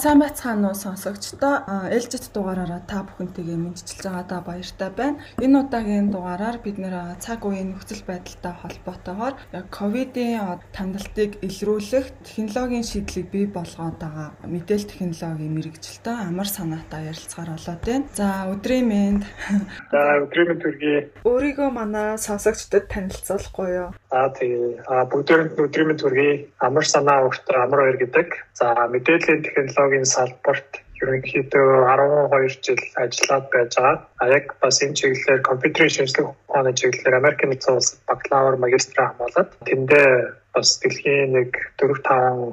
Сайн байцгаана уу сонсогчдоо. Ээлжит дугаараараа та бүхэнтэйгээ мэдчилж байгаадаа баяртай байна. Энэ удаагийн дугаараар бид нэр цаг үеийн нөхцөл байдалтай холбоотойгоор ковидын тандалтыг илрүүлэх технологийн шийдлийг бий болгоод байгаа мэдээлэл технологийн мэрэгжилтэн амар санаатай ярилцахаар болоод байна. За өдрийн мэнд. За өдрийн мэнд төргий. Өөрийгөө манай сонсогчдод танилцуулахгүй юу? За тэгээ. А бүгдээрээ өдрийн мэнд төргий. Амар санаа урт амар хоёр гэдэг. За мэдээллийн технологийн салбарт ерөнхийдөө 12 жил ажиллаад байж байгаа. А яг бас энэ чиглэлээр компьютерийн шинжилгээ ухааны чиглэлээр Америк нэгдсэн улсад бакалавр, магистраа хамгаалаад тэндээ бас дэлхийн нэг 4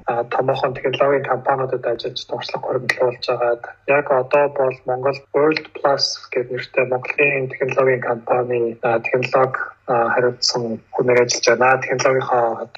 5 томоохон технологийн компаниудад ажиллаж туршлага хөрөнгөлүүлж байгаад яг одоо бол Монгол World Plus гэдэг нэртэй Монголын технологийн компани технологи хариуцсан хүнээр ажиллаж байна. Технологийнхоо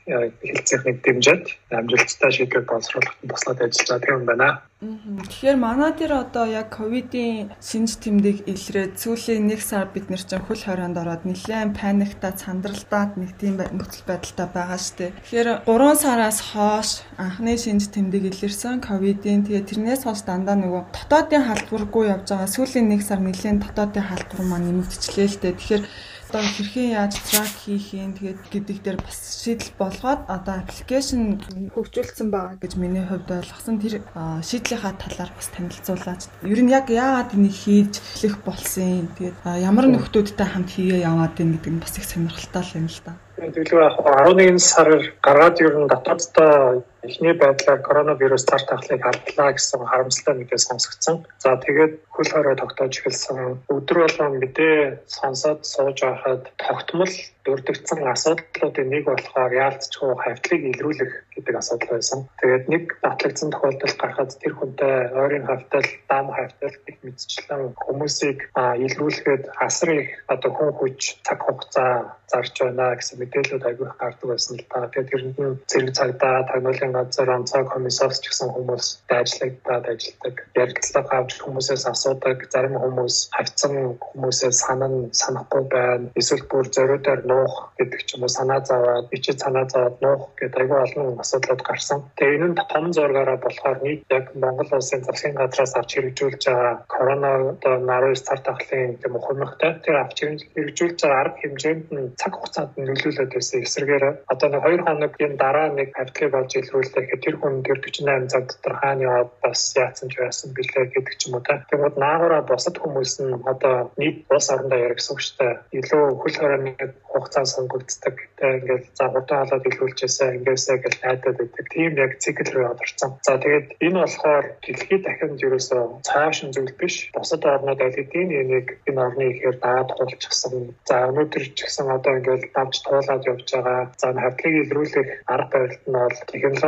хэлцээхний дэмжиж амжилттай шийдвэр боловсруулахад туслаад ажиллаж байгаа юм байна. Тэгэхээр манай дээр одоо яг ковидын шинж тэмдэг илрээд сүүлийн нэг сар бид нэр чинь хөл хорионд ороод нэлээд паниктаа, цандралтаад нэг тийм нөхцөл байдалтай байгаа шүү дээ. Тэгэхээр 3 сараас хойш анхны шинж тэмдэг илэрсэн ковидын тэгээ тэрнээс хойш дандаа нөгөө дотоодын халдваргүй явж байгаа. Сүүлийн нэг сар нэлээд дотоодын халдвар маань нэмэгдчихлээ л дээ. Тэгэхээр одоо хэрхэн яаж трак хийх юм тэгээд гэдэг дээр бас шийдэл болгоод одоо аппликейшн хөгжүүлсэн байгаа гэж миний хувьд ойлгосон тэр шийдлийнхаа талаар бас танилцуулаач. Ер нь яг яагаад энийг хийж эхлэх болсон тэгээд ямар нөхдүүдтэй хамт хийгээ яваад байна гэдэг нь бас их сонирхолтой юм л да. Тэгэлгүй 11 сараар гаргаад ер нь дотооддоо эхний байдлаар коронавирус цар тахлыг алдлаа гэсэн харамсалтай мэдээ сонсогдсон. За тэгээд хөл хорой тогтоож эхэлсэн. Өдөр болгон мэдээ сонсоод сууж байхад тогтмол дурддагдсан асуудлуудын нэг болохоор яалтчгүй хавтлыг илрүүлэх гэдэг асуудал байсан. Тэгээд нэг батлагдсан тохиолдол гарахад тэр хүнтэй ойрын хавтал, дам хавтал гэх мэтчлэн хүмүүсийг илрүүлэхэд асар их одоо хүн хүч, цаг хугацаа зарж байна гэсэн мэдээлэлүүд агуулх гардаг байсан л та. Тэгээд тэрэнд нь зэрэг цагдаа, тагнуулын газар, онцгой комиссарч гэсэн хүмүүс ажиллагдаад ажилдаг. Ярилцлага авч хүмүүсээс асуудаг, зарим хүмүүс хавцсан хүмүүсээс санаа санахгүй байна. Эсвэл бүр зориудаар нуух гэдэг ч юм уу санаа зовоод бичиж санаа зовоод нуух гэдэг аюул олон асуудлууд гарсан. Тэгээ энэ нь том зургаараа болохоор нийт яг Монгол улсын засгийн газраас авч хэрэгжүүлж байгаа корона одоо 19 цар тахлын тийм ухамсартай тэр авч хэрэгжүүлж байгаа арга хэмжээнд нь цаг хугацаанд нь нөлөөлөд байсан эсрэгээр одоо нэг 2 хоногийн дараа нэг хавтгыг болж илрүүлээ гэхэд тэр хүн тэр 48 цаг дотор хаана яваад бас яатсан ч байсан бэлээ гэдэг ч юм уу та. Тэгмэд наагаараа босод хүмүүс нь одоо нийт улс орондоо яригсан шүү дээ. Илүү хөл хорооны хугацаа сонгогддог. Тэгээ ингээд за хурдан халаад илүүлжээсээ ингээсээ гэж найдаад байдаг. Тийм яг цикл рүү орсон. За тэгээд энэ болохоор дэлхийд дахин ерөөсөө цаашин зүйл биш. Бусад орнууд аль хэдийн энийг энэ орны ихээр дагаад туулчихсан. За өнөөдөр ч гэсэн одоо ингээд давж туулаад явж байгаа. За хавтлыг илрүүлэх арга барилт нь бол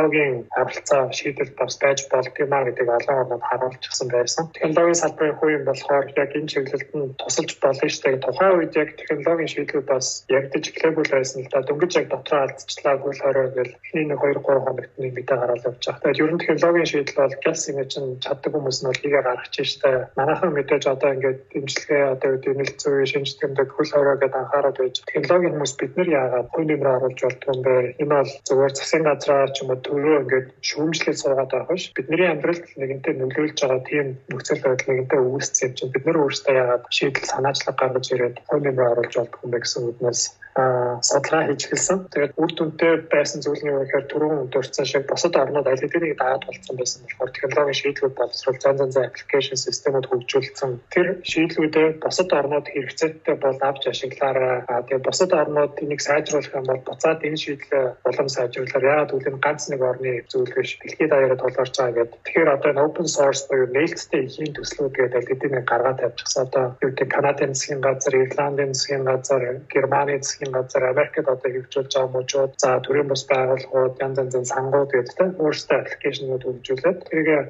технологийн харилцаа шийдэл бас байж болдгиймаа гэдэг олон орнууд харуулчихсан байсан. Технологийн салбарын хувийн болохоор яг энэ чиглэлд нь тусалж болно шүү дээ. Тухайн үед яг технологийн шийдлүүд бас ягдаж эхлэхгүй байсан л да. Дөнгөж яг дотроо алдчихлаа гүйл хорой гэл эхний нэг 2 3 хоногт нэг мэдээ гараад явж байгаа. Тэгээд ерөн технологийн шийдэл бол газ ингэ чинь чаддаг хүмүүс нь бол хийгээ гаргаж штэ. Манайхан мэдээж одоо ингээд дэмжлэгээ одоо дэмэлцүү шинж тэмдэг хөл хорой гэдээ анхаарал байж технологийн хүмүүс бид нар яагаад хувь нэмрээ оруулж болдгоо юм бэ? Энэ бол зөвхөн засгийн газраар ч юм уу төрөө ингээд шүүмжлээд суугаад байх биш. Бидний амьдралд нэгэнтээ нөлөөлж байгаа тийм нөхцөл байдал нэгэнтээ үүссэн юм чинь бид нар өөрсдөө яагаад шийдэл санаачлаг гаргаж ирээд нэмрээ оруулж болдгоо юм бэ гэсэн үгнээс судалгаа хийж эхэлсэн. Тэгээд үр дүнтэй байсан зүйл нь юу гэхээр түрүүн дурдсан шиг бусад орнууд аль хэдийн дагаад болцсон байсан болохоор технологийн шийдлүүд боловсруул зан зан зан аппликейшн системүүд хөгжүүлсэн. Тэр шийдлүүдээ бусад орнууд хэрэгцээтэй бол авч ашиглаарай. Тэгээд бусад орнууд энийг сайжруулах юм бол буцаад энэ шийдлээ улам сайжруулахаар яагаад гэвэл энэ ганц нэг орны зүйл биш. Дэлхийд даяараа тулгарч байгаа гэдэг. Тэгэхээр одоо энэ open source буюу нээлттэй эхийн төслүүд гэдэг аль хэдийн гаргаад тавьчихсан. Одоо юу гэдэг Канадын засгийн газар, Ирландын засгийн газар, Германы засгийн засгийн газар Америкт одоо хэрэгжүүлж байгаа мужууд за төрийн бус байгууллагууд янз янзын сангууд гэдэг тийм өөрсдөө аппликейшнүүд хөгжүүлээд тэрийг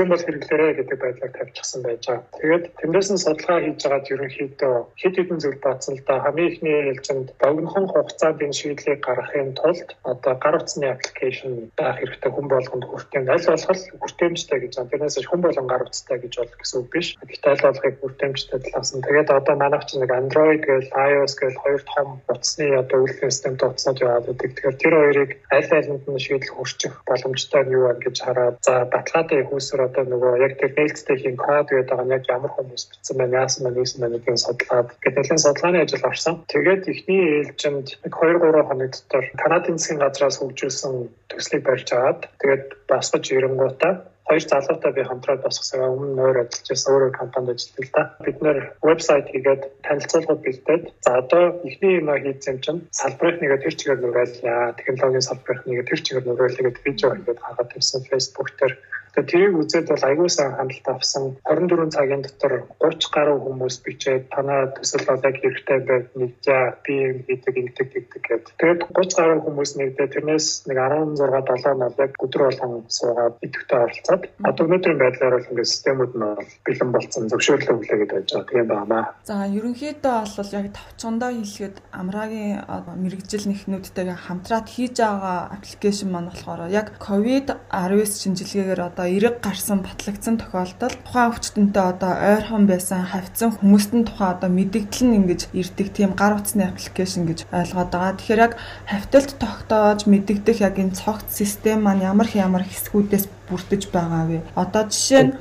юм бол хэрэглээрэй гэдэг байдлаар тавьчихсан байж байгаа. Тэгээд тэндээс нь судалгаа хийж байгаад ерөнхийдөө хэд хэдэн зүйл бацсан л да хамгийн ихний ээлжинд богинохон хугацаанд энэ шийдлийг гаргахын тулд одоо гар утасны аппликейшн байх хэрэгтэй хүн болгонд хүртэн аль болох хүртээмжтэй гэж байна. Тэрнээс хүн болгон гар утастай гэж бол гэсэн үг биш. Гэхдээ аль болохыг хүртээмжтэй талаас нь тэгээд одоо манайх чинь нэг Android гээл iOS гээл хоёр том утасны одоо үйлдвэрлэлийн системд утаснууд яваад байдаг. Тэгэхээр тэр хоёрыг аль альнд нь шийдэл хүрчих боломжтой нь юу вэ гэж хараад за баталгаатай хүүсэр одоо нөгөө яг тэр нээлттэй хийн код гэдэг байгаа нь яг ямар хүмүүс бичсэн байна, яасан байна, нийсэн байна гэдгийг судлаад гэдэг нь судалгааны ажил орсон. Тэгээд эхний ээлжинд нэг 2 3 хоног дотор Канадын засгийн газраас хөгжүүлсэн төслийг барьж аваад тэгээд басгаж ирэнгуутаа хоёр залуутай би хамтраад босгосон өмнө нөр ажиллаж байсан өөрөө компанид ажилладаг л да. Бид нэр вебсайт хийгээд танилцуулгад бэлдээд за одоо эхний юм хийсэн чинь салбарыг нэгэ тэр чигээр нураалаа. Технологийн салбарыг нэгэ тэр чигээр нураалаа гэдэг видео хийгээд хагаад тавьсан Facebook дээр Тэгээ тэрийг үзээд бол аягүй сайн хяналт авсан. 24 цагийн дотор 30 гаруй хүмүүс бичээд танаа төсөл бол яг хэрэгтэй байд нэгжээ юм хийдэг ингэдэг гэдэг гээд. Тэгээд 30 гаруй хүмүүс нэгдээ тэрнээс нэг 16 7 нь яг өдөр болгон суугаад идэвхтэй оролцоод одоо өнөөдрийн байдлаар бол ингээд системүүд нь бэлэн болсон зөвшөөрлөө хүлээгээд байж байгаа. Тийм байна. За ерөнхийдөө бол яг тавчгандаа хэлгээд амраагийн мэрэгжил нэхнүүдтэйгээ хамтраад хийж байгаа аппликейшн маань болохоор яг ковид 19 шинжилгээгээр одоо эрэг гарсан батлагдсан тохиолдолд тухайн өвчтөнтэй одоо ойрхон байсан хавцсан хүмүүст нь тухайн одоо мэдэгдэл нь ингэж ирдэг тийм гар утасны аппликейшн гэж ойлгоод байгаа. Тэгэхээр яг хавталт тогтоож мэдэгдэх яг энэ цогц систем маань ямар ямар хэсгүүдээс бүрдэж байгаа вэ? Одоо жишээ нь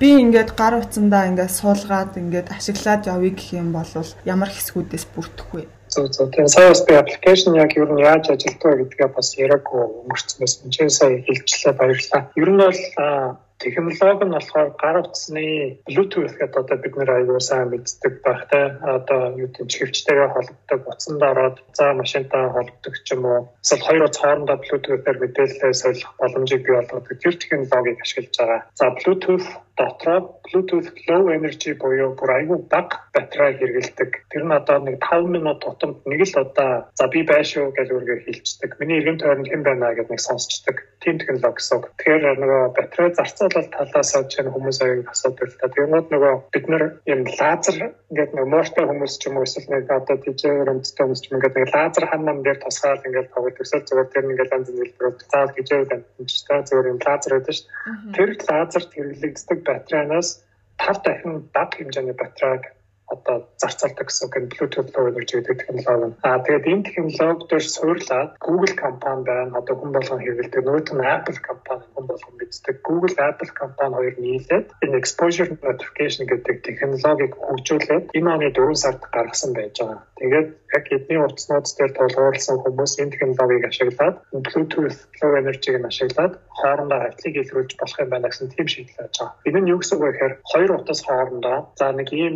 би ингээд гар утсандаа ингээд суулгаад ингээд ашиглаад явъя гэх юм бол ямар хэсгүүдээс бүрдэх вэ? Зөв зөв. Тэгээ сая бас би аппликейшн яг юу нь яаж ажилтгаа гэдгээ бас яриаггүй өнгөрцөн байсан. Чи сая хэлчлээ баярлалаа. Ер нь бол технологи нь болохоор гар утасны Bluetooth гэдэг одоо бид нэр аягүй сайн мэддэг те одоо юу гэдэг чивчтэйгээ холбогддог утсанд ороод за машинтаа холбогддог ч юм уу эсвэл хоёр утас хоорондоо Bluetooth-аар мэдээлэлээ солих боломжийг бий болгодог тэр технологиг ашиглаж байгаа. За Bluetooth дотроо Bluetooth low energy буюу бүр аюу бага батарей хэрэгэлдэг. Тэр нь одоо нэг 5 минут тутамд нэг л удаа за би байшгүй гэж үргээр хилчдэг. Миний эргэн тойронд хэн байна гэдэг нэг сонсчдаг. Тим технологи гэсэн. Тэгэхээр нөгөө батарей зарцуулалт талаас нь чинь хүмүүс аяг асуудаг л та. Тэгмээд нөгөө бид нар юм лазер ингээд нэг мортой хүмүүс ч юм уу эсвэл нэг одоо дижээр өмцтэй хүмүүс ч юм ингээд нэг лазер ханан дээр тусгаал ингээд тоглож төсөл зүгээр тэр ингээд янз бүрийн хэлбэрүүд заавал дижээр амьдчтай зүгээр юм лазер байдаг шүү. Тэр лазерт хэрэглэгддэг батарейнаас 5 дахин бага хэмжээний батарейг одоо зарцуулдаг гэсэн үг Bluetooth Low Energy гэдэг технологи. Аа тэгээд энэ технологи дээр суурлаад Google компани байна. Одоо хүн болгон хэрэглэдэг. Нөгөөт нь Apple компани хүн болгон мэддэг. Google Apple компани хоёр нийлээд энэ exposure notification гэдэг технологиг хөгжүүлээд энэ оны 4 сард гаргасан байж байгаа. Тэгээд яг эдний утаснууд дээр тулгуурласан хүмүүс энэ технологиг ашиглаад Bluetooth Low Energy-г ашиглаад хоорондоо хавтлыг илрүүлж болох юм байна гэсэн тийм шийдэл байж байгаа. Энэ нь юу гэсэн үг вэ гэхээр хоёр утас хоорондоо за нэг ийм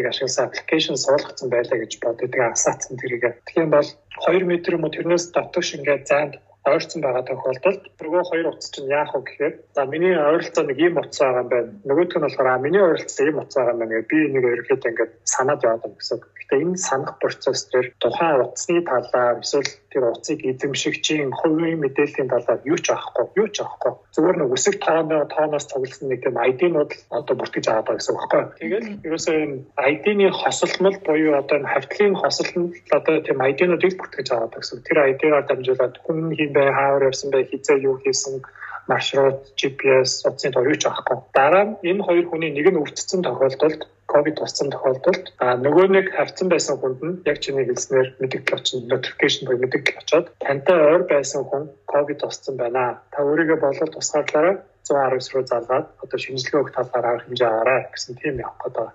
технологиг ашигласан аппликейшн суулгацсан байлаа гэж боддог асаацсан тэрийг. Тэгэхээр бол 2 м юм уу тэрнээс дотогш ингээд зайд ойрцсон байгаа тохиолдолд нөгөө хоёр утас чинь яах вэ гэхээр за миний ойролцоо нэг ийм утас байгаа юм байна. Нөгөөх нь болохоор миний ойролцоо ийм утас байгаа юм байна. Би нэг ерөөхдөө ингээд санаад яваад байгаа гэсэн. Гэхдээ энэ санах процесс дээр тухайн утасны талаар эсвэл тэр утсыг эзэмшигчийн хувийн мэдээллийн талаар юу ч авахгүй, юу ч авахгүй. Зүгээр нэг үсэг тооны тооноос цугласан нэг тийм ID-нууд одоо бүртгэж аваад байгаа гэсэн үг байхгүй. Тэгэл ерөөсөө энэ ID-ны хосолмол буюу одоо энэ хавтлын хосолмол одоо тийм ID-нуудыг бүртгэж аваад байгаа гэсэн. Тэр ID-гаар дамжуулаад хүн хин бай, хаавар явсан бай, хизээ юу хийсэн маршрут, GPS, утасны ч авахгүй. Дараа нь энэ хоёр хүний нэг нь өвдсөн тохиолдолд ковид туссан тохиолдолд а нөгөө нэг хавцсан байсан хүнд нь яг чиний хэлснээр мэдээлэл очинд notification буюу мэдээлэл очоод тантай ойр байсан хүн ковид туссан байна. Та өөрийгөө болол тусгаарлаарай 119 руу залгаад одоо шинжилгээ өгөх талаар арга хэмжээ аваарай гэсэн тийм явах гэдэг.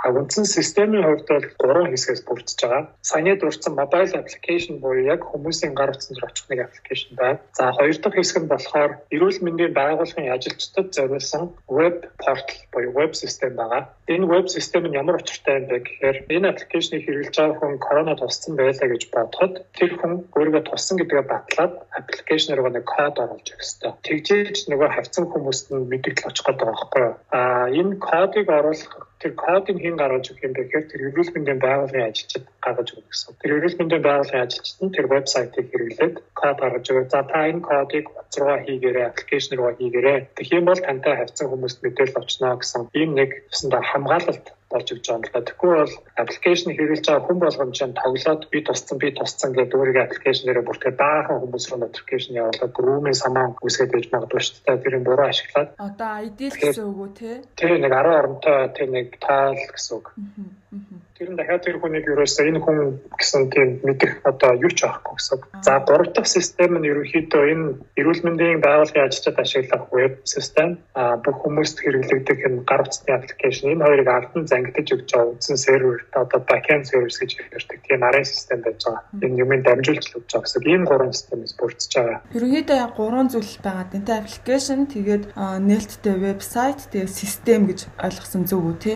А үндсэн системийн хувьд бол гурван хэсгээс бүрдэж байгаа. Саяны дурдсан mobile application буюу яг хүмүүсийн гар утсан дээр очих нэг application байна. За хоёр дахь хэсэг нь болохоор эрүүл мэндийн байгууллагын ажилчдад зориулсан web portal буюу web систем байгаа. Энэ web систем нь ямар учиртай юм бэ гэхээр энэ аппликейшнийг хэрэглэж байгаа хүн корона туссан байлаа гэж бодоход тэр хүн өөрийгөө туссан гэдгээ батлаад аппликейшн руу нэг код оруулж өгөх ёстой. Тэгжээж нөгөө хавцсан хүмүүст нь мэдээлэл очих гэдэг байгаа байхгүй юу? А энэ кодыг оруулах тэр кодыг хэн гаргаж өгөх юм бэ гэхээр тэр эрүүл мэндийн байгууллагын ажилчид гаргаж өгөх гэсэн. Тэр эрүүл мэндийн байгууллагын ажилчид нь тэр вебсайтыг хэрэглээд код гаргаж өгөө. За та энэ кодыг руу хийгээрэй, аппликейшн руу хийгээрэй. Тэгэх юм бол тантай хавцсан хүмүүст мэдээлэл очно гэсэн ийм нэг гэсэн хамгаалалт болж өгч байгаа юм л да. Тэгэхгүй бол аппликейшн хэрэглэж байгаа хүн болгоом чинь тоглоод би тусцсан би тусцсан гэдэг өөрийнхөө аппликейшнээрээ бүртгэж баахан хүмүүс рүү notification явуулаад гүрүүмийн самаа үсгээд байж магадгүй шүү дээ. Тэр нь буруу ашиглаад. Одоо ID л гэсэн үг үү те? Тэр нэг 10 оронтой тэр нэг таал гэсэн үг. Тэр нь дахиад тэр хүнийг ерөөсөө энэ хүн гэсэн тийм мэдэх одоо юу ч авахгүй гэсэн. За гурав дахь систем нь ерөнхийдөө энэ эрүүл мэндийн байгууллагын ажилчид ашиглах веб систем а бүх хүмүүст хэрэглэгдэх энэ гар утасны аппликейшн энэ хоёрыг алдан зангидж өгч байгаа үндсэн сервер одоо backend service гэж ярьдаг тийм арын систем байж байгаа. Энэ юмыг дамжуулж өгч байгаа гэсэн. Энэ гурван системээс бүрдэж байгаа. Ерөнхийдөө яг гурван зүйл байгаа. Тэнтэй аппликейшн тэгээд нээлттэй вебсайт тэгээд систем гэж ойлгосон зөв үү те?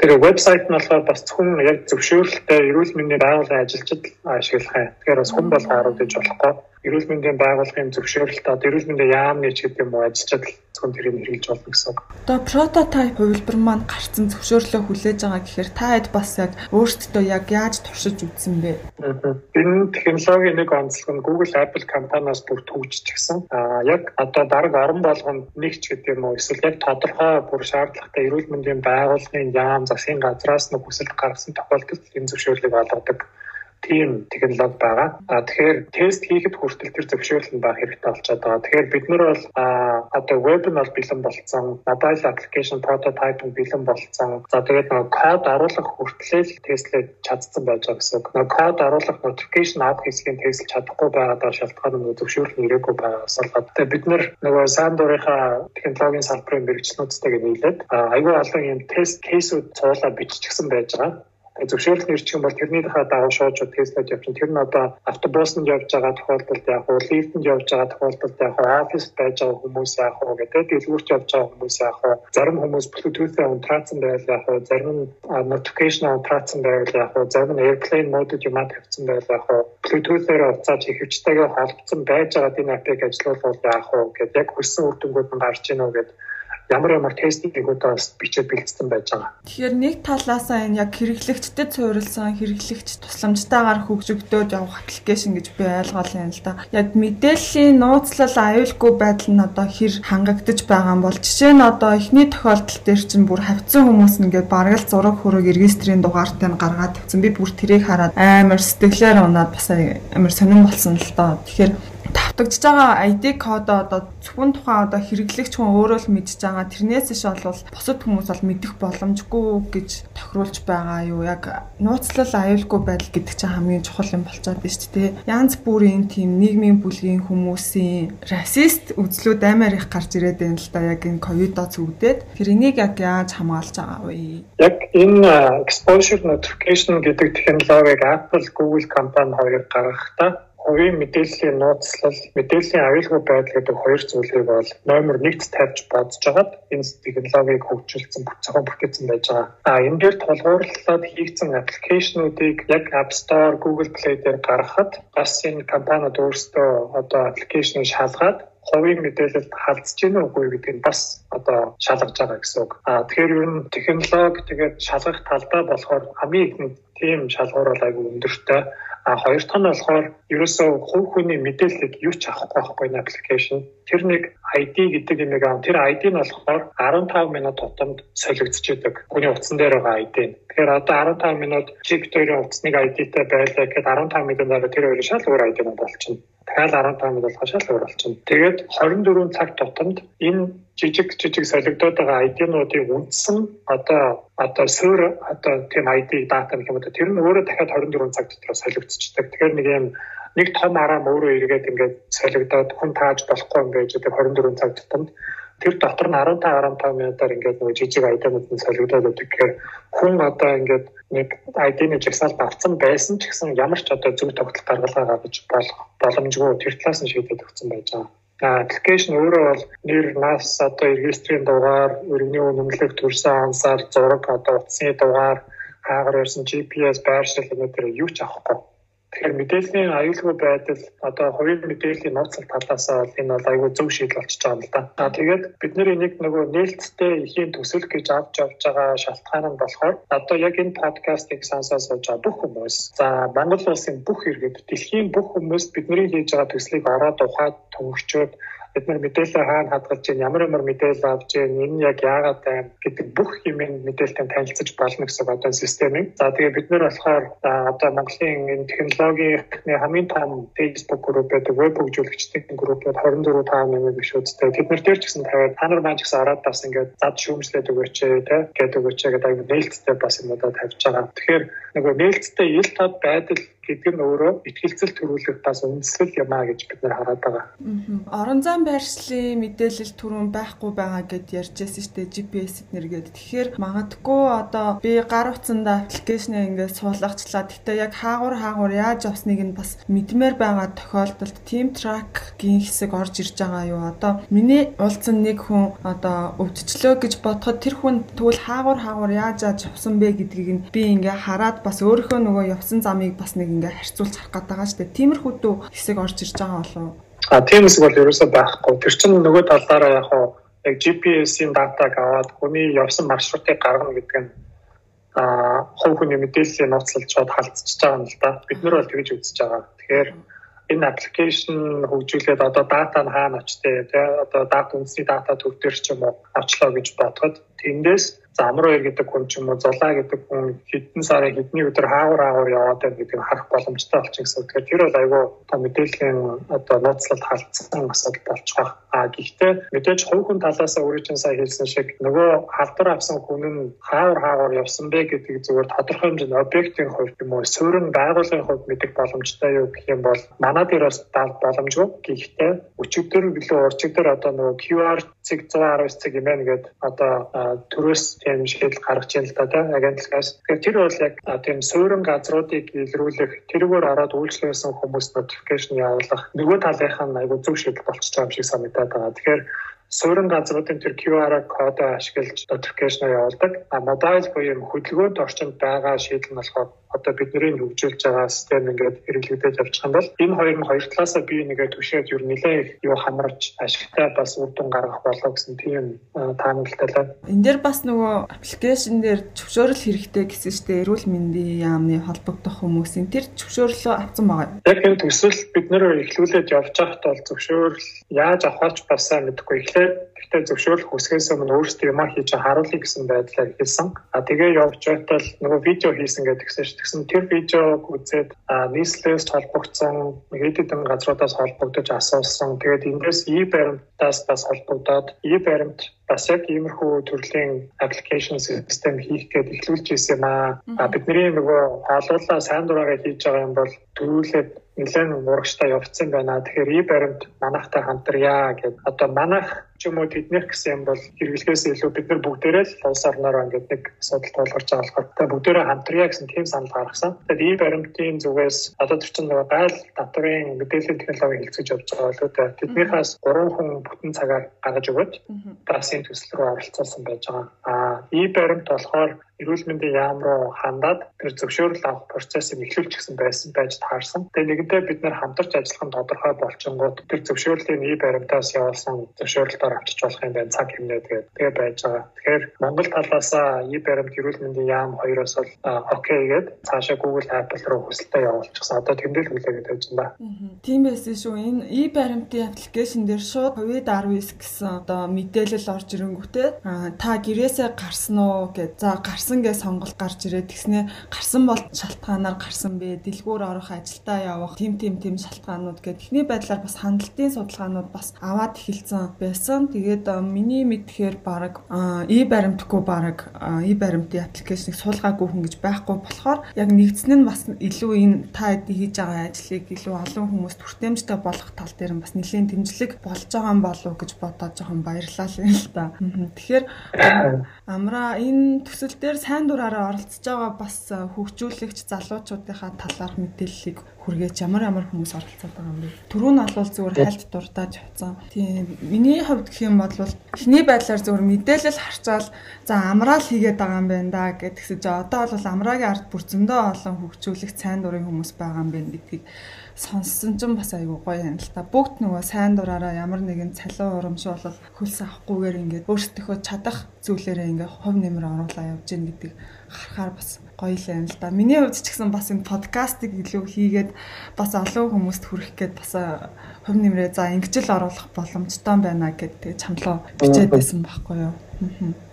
Тэр вебсайт нь болохоор бас зөвхөн яг зөвшөөрөлтөй эрүүл мэндийн байгууллагын ажилчид ашиглах юм. Тэгэхээр бас хүн болгоо оруулж болохгүй эрүүл мэндийн байгууллагын зөвшөөрөлт одоо эрүүл мэндийн яамны ч гэдэг юм уу ажилчид зөвхөн тэрийг хэрэгжилж болно гэсэн. Одоо прототип хувилбар маань гарцсан зөвшөөрлөө хүлээж байгаа гэхээр та хэд бас яг өөрсдөө яг яаж туршиж үзсэн бэ? Энэ технологийн нэг онцлог нь Google, Apple компаниас бүр төвччихсэн. Аа яг одоо дараг орон болгонд нэг ч гэдэг юм уу эсвэл яг тодорхой бүр шаардлагатай эрүүл мэндийн байгууллагын яам засгийн газраас нэг хүсэлт гаргасан тохиолдолд энэ зөвшөөрлийг олгодог тийм технологи байгаа. А тэгэхээр тест хийхэд хүртэл тэр зөвшөөрөл нь баг хэрэгтэй болчиход байгаа. Тэгэхээр бид нар бол одоо веб нь бол бэлэн болцсон, mobile application prototype нь бэлэн болцсон. За тэгээд нөгөө код оруулах хүртэл тестлээд чадсан байж байгаа гэсэн. Нөгөө код оруулах notification авах хэсгийн тестлж чадахгүй байгаад шалтгаан нь зөвшөөрөл нь ирээгүй байгаас болоод тэгээд бид нар нөгөө сайн дурынхаа технологийн салбарын мэрэгчлэнүүдтэйгээ нийлээд аюул олон юм тест кейсүүд цуулаа биччихсэн байж байгаа зөвшөөрөл нэрч юм бол тэрний дахад дагуу шоочод Теслад явчихсан. Тэр нь одоо автобусанд явж байгаа тохиолдолд яг уу лифтэнд явж байгаа тохиолдолд яг уу оффист байж байгаа хүмүүс яг уу гэдэг. Дэлгүүрт явж байгаа хүмүүс яг уу зарим хүмүүс Bluetooth-ээр унтраацсан байвал яг уу зарим нь notification унтраацсан байвал яг уу зарим нь airplane mode юм тавьсан байвал яг уу Bluetooth-ээр уцааж ихэвчтэйгээ холбогдсон байж байгаа энэ апыг ажилуулбал яг уу гэдэг яг хүссэн үр дүнгууд нь гарч ийнө гэдэг ямар ямар тестингүүдээ бас бичээд бэлдсэн байж байгаа. Тэгэхээр нэг талаасаа энэ яг хэрэглэгчдэд суурилсан хэрэглэгч тусламжтайгаар хөгжигдөөд явах аппликейшн гэж би ойлгоол юм л да. Яг мэдээллийн нууцлал аюулгүй байдал нь одоо хэр хангагдаж байгаа юм бол жишээ нь одоо эхний тохиолдол дээр чинь бүр хавцсан хүмүүс ингээд бараг л зураг хөрөг регистрийн дугаартай нь гаргаад тавьсан. Би бүр тэрийг хараад амар сэтгэлээр унаад бас амар сонирн болсон л доо. Тэгэхээр давтагдж байгаа ID код одоо зөвхөн тухайн одоо хэрэглэгч хүн өөрөө л мэдж байгаа. Тэрнээс иш бол бусад хүмүүс бол мэдэх боломжгүй гэж тохируулж байгаа юу? Яг нууцлал аюулгүй байдал гэдэг чинь хамгийн чухал юм болчиход байна шүү дээ. Янз бүрийн тийм нийгмийн бүлгийн хүмүүсийн расист үзлүүд амар их гарч ирээд байна л да. Яг энэ ковидо зүгдээд тэр энийг яг яаж хамгаалж байгаа вэ? Яг энэ exposure notification гэдэг технологиг Apple, Google компани хоёр гаргахдаа хувийн мэдээллийн нууцлал, мэдээллийн аюулгүй байдал гэдэг хоёр зүйлийг бол номер 1-т тавьж бодож байгаад энэ технологиг хөгжүүлсэн бүцэхэн бүртгэсэн байж байгаа. А энэ дээр тулгуурлаад хийгдсэн аппликейшнуудыг яг App Store, Google Play дээр гаргахад бас энэ компаниуд өөрсдөө одоо аппликейшнийг шалгаад хувийн мэдээлэлд халдж гинэ үгүй гэдэг нь бас одоо шалгаж байгаа гэсэн үг. А тэгэхээр ер нь технологи тэгээд шалгах талдаа болохоор хамгийн ихний тийм шалгуур бол айгүй өндөртэй А хоёр дахь нь болохоор ерөөсөө хувь хүний мэдээллийг юу ч авахгүй байхгүй энэ аппликейшн. Тэр нэг ID гэдэг юм аа. Тэр ID нь болохоор 15 минут тутамд солигдчихэдэг. Хүний утсан дээр байгаа ID. Тэгэхээр одоо 15 минут хоёрын утасныг ID-тэй байлаа гэхэд 15 минутын дараа тэр хоёрын шал өөр ID нь болчихно. Дахиад 15 минут болгоо шал өөр болчихно. Тэгээд 24 цаг тутамд энэ жижиг жижиг солигдоод байгаа ID-нуудыг үндсэн одоо одоо суур одоо тийм ID дата гэх юм уу тэр нь өөрөө дахиад 24 цаг дотор солигдчихдаг. Тэгэхээр нэг юм нэг том араа өөрөө эргээд ингээд солигдоод хүн тааж болохгүй байж байгаа 24 цаг тутамд тэр дотор нь 15 15 минутаар ингээд нөгөө жижиг ID-нууд нь солигдоод байдаг. Тэгэхээр хүн одоо ингээд нэг ID-ны жагсаалт авсан байсан ч гэсэн ямар ч одоо зөв тогтол гаргалгаа гаргаж болох боломжгүй тэр талаас нь шийдээд өгсөн байж байгаа аппликейшн өөрөө бол нэр нас одоо регистрийн дугаар, өргөний үнэмлэх төрсэн ансаар зураг одоо утасны дугаар, хаагаар ирсэн GPS байршил өнөдөр юу ч авахгүй. Тэгэхээр мэдээллийн аюулгүй байдал одоо хувийн мэдээллийн нууцлал талаас нь энэ бол аюул зөв шийдэл болчихж байгаа юм л да. Аа тэгээд бид нэр энийг нөгөө нээлттэй ихийн төсөл гэж авч явж байгаа шалтгаан нь болохоор одоо яг энэ подкастыг сонсоод сууж байгаа бүх хүмүүс за Монгол улсын бүх иргэд дэлхийн бүх хүмүүс бидний хийж байгаа төслийг ороод ухаад төвөгчөөд бид нар мэдээлэл хаана хадгалж чинь ямар ямар мэдээлэл авч чинь энэ яг яагаад байна гэдэг бүх юм мэдээлэлтэй танилцаж болно гэсэн одоо системийг. За тэгээ бид нар болохоор одоо Монголын энэ технологийн хамгийн том Facebook групп гэдэг веб хөгжүүлэгчдийн группууд 24 5 нэмэг гişүүдтэй. Тэд нар дээр ч гэсэн тавиад та нар маань ч гэсэн ороод бас ингээд зад шүүмжлээд өгөөч те гэдэг өгөөч гэдэг нээлттэй бас юм одоо тавьж байгаа. Тэгэхээр нөгөө нээлттэй ил тод байдал гэдэг нь өөрөө ихтгэлцэл төрүүлэх бас үндэслэл юм а гэж бид нар хараад байгаа. Орон зайн байршлын мэдээлэл түрүүн байхгүй байгаа гэд ярьж байсан шүү дээ GPS эднэргээд. Тэгэхээр магадгүй одоо би гар утсандаа аппликейшнээ ингээд суулгачлаа. Гэтэ яг хаагур хаагур яаж явсныг нь бас мэдмээр байгаа тохиолдолд team track-гийн хэсэг орж ирж байгаа юу? Одоо миний уулзсан нэг хүн одоо өвдчлөө гэж бодоход тэр хүн тэгвэл хаагур хаагур яаж яаж явсан бэ гэдгийг нь би ингээ хараад бас өөрийнхөө нөгөө явсан замыг бас нэг ингээ харьцуулж харах гээд байгаа шүү дээ. Тиймэрхүү дүү хэсэг орж ирж байгаа болов? А тийм хэсэг бол ерөөсөө байхгүй. Тэр чинь нөгөө талаараа яг хоо яг GPS-ийн датаг аваад хүний явсан маршрутыг гаргана гэдэг нь а хувь хүний мэдээллийн нууцлалж шууд халдчихж байгаа юм л да. Бид нар бол тэгж үзэж байгаа. Тэгэхээр энэ аппликейшн хөгжүүлээд одоо дата нь хаана очтээ одоо дата үндэсний дата төр дээр ч юм уу авчлаа гэж бодоход тэндээс замруу ир гэдэг хүн ч юм уу зулаа гэдэг хүн хэдэн сарын хэдний өдөр хаагур хаагур яваад байна гэдгийг харах боломжтой болчих гэсэн. Тэгэхээр тэр бол айгүй та мэдээллийн одоо нууцлалд халдсан асуудал болчих واخ. А гэхдээ мэдээж хувь хүн талаас өөрийн сая хэлсэн шиг нөгөө халдвар авсан хүн нь хаагур хаагур явсан бэ гэдгийг зөвхөн тодорхой хэмжээний объектын хувьд юм уу суурин байгууллагын хувьд мэдэх боломжтой юу гэх юм бол манай дээр бас боломжгүй. Гэхдээ өчигдөр билүү урчигдөр одоо нөгөө QR цэг 119 цэг юм байна гэдэг одоо төрөөс тийм шийдэл гаргаж байна л да тийм агентлагаас. Тэгэхээр тэр бол яг тийм суурин газруудыг илрүүлэх тэрүүгээр ороод үйлчлүүлсэн хүмүүс notification явуулах нөгөө талынх нь айгүй зөв шийдэл болчихж байгаа юм шиг санагдаад байгаа. Тэгэхээр суурин газруудын тэр QR кодоо ашиглаж notification явуулдаг. А mobile буюу хөдөлгөөнт орчинд байгаа шийдэл нь болохоор одоо бидний хөгжүүлж байгаа систем ингээд хэрэглэгдэж явж байгаа бол энэ хоёр нь хоёр талаасаа бие нэгээ түшээд юу нэлээ их юу хамарч ашигтай бас үр дүн гаргах болоо гэсэн тийм таамаглалтай байна. Энд дээр бас нөгөө аппликейшн дээр зөвшөөрөл хэрэгтэй гэсэн чинь эрүүл мэндийн яамны холбогдох хүмүүсийн тэр зөвшөөрлөө авсан байгаа. Яг энэ төсөл бид нэр эхлүүлээд явж байхад бол зөвшөөрөл яаж авахч бас сайн мэдэхгүй эхлээд гэхдээ зөвшөөрөл хүсгээс өмнө өөрсдөө юм хийж харуулъя гэсэн байдлаар хэлсэн. А тэгээ явж байхдаа нөгөө видео хийсэн гэдгсэн шүү Тэгсэн тэр видеог үзээд нийслэлээс холбогдсон хэд хэдэн газруудаас холбогдож асуусан. Тэгээд эндээс и баримтаас бас холбогдоод и баримт бас яг иймэрхүү төрлийн аппликейшн систем хийх гээд эхлүүлж ирсэн юм аа. Бидний нөгөө хаалгуулаа сайн дураараа хийж байгаа юм бол төрүүлээд нэлээд урагштай явцсан байна. Тэгэхээр и баримт манахтай хамтрая гэд. Одоо манах ч юм уу тэднийх гэсэн юм бол хэрэглээс илүү бид нар бүгдээрээ л улс орноор ингээд нэг асуудал тулгарч байгаа болохоор тэгээ бүгдээрээ хамтрая гэсэн тийм санал гаргасан. Тэгээд и баримтын зүгээс одоо тэр чинь гайл татврын мэдээллийн технологи хэлцэж явж байгаа болоо тэ тэднийхээс 3 хүн бүтэн цагаар гаргаж өгöd бас энэ төсөл рүү оролцуулсан байж байгаа. Аа и баримт болохоор эрүүл мэндийн яам руу хандаад тэр зөвшөөрөл авах процессыг эхлүүлчихсэн байсан байж таарсан. Тэгээ нэгэнтээ бид нэр хамтарч ажиллах нь тодорхой болчингууд тэр зөвшөөрлийг ий баримтаас явуулсан зөвшөөрлөөр авчиж болох юм байна цаг хэмнээ тэгээд тэгээ байж байгаа. Тэгэхээр Монгол талаасаа ий баримт эрүүл мэндийн яам хоёроос бол окей гээд цаашаа Google Apple руу хүсэлтээ явуулчихсан. Одоо тэмдэглэл хүлээгээд байж байна. Тийм байсан шүү. Энэ ий баримтын аппликейшн дээр шууд COVID-19 гэсэн одоо мэдээлэл орж ирэнгүүтээ та гэрээсээ гарсан уу гэж за гарсан гарсан гэж сонголт гарч ирээд тэгснэ гарсан бол шалтгаанаар гарсан бэ дэлгүүр орох ажилдаа явах тим тим тим шалтгаанууд гэдэг ихний байдлаар бас хандлтын судалгаанууд бас аваад эхэлсэн байсан. Тэгээд миний мэдхээр баг и баримтгүй баг и баримтын аппликейшнийг суулгаагүй хүн гэж байхгүй болохоор яг нэгдсэн нь бас илүү энэ та хийж байгаа ажлыг илүү олон хүмүүс хүртээмжтэй болгох тал дээр нь бас нэлээд дэмжлэг болж байгаа юм болов уу гэж бодоод жоохон баярлалаа л да. Тэгэхээр амра энэ төсөл дээр Тэгэхээр сайн дураараа оролцож байгаа бас хөгжүүлэгч залуучуудынхаа талаарх мэдээллийг хүргээж ямар ямар хүмүүс оролцоод байгаа юм бэ? Төрөө нь олвол зүгээр хальт дуртаж явцсан. Тийм миний хувьд гэх юм бол эхний байдлаар зүгээр мэдээлэл харчаал за амраал хийгээд байгаа юм байна да гэдгсэж одоо бол амраагийн ард бүр зөндөө олон хөгжүүлэгч сайн дурын хүмүүс байгаа юм байна гэдгийг сонссон ч бас айгүй гоё юм л та. Бүгд нөгөө сайн дураараа ямар нэгэн цалин урамшил бол хөлс авахгүйгээр ингээд өөрсдөө чадах зүйлээрээ ингээд хувь нэмэр оруулаа явж гин гэдэг харахаар бас гоё л юм л да. Миний хувьд ч гэсэн бас энэ подкастыг илүү хийгээд бас олон хүмүүст хүрэх гээд бас хувь нэмрээ за ингэж л оруулах боломжтой байна гэдэг чамлаа бичээд байсан байхгүй юу. Аа.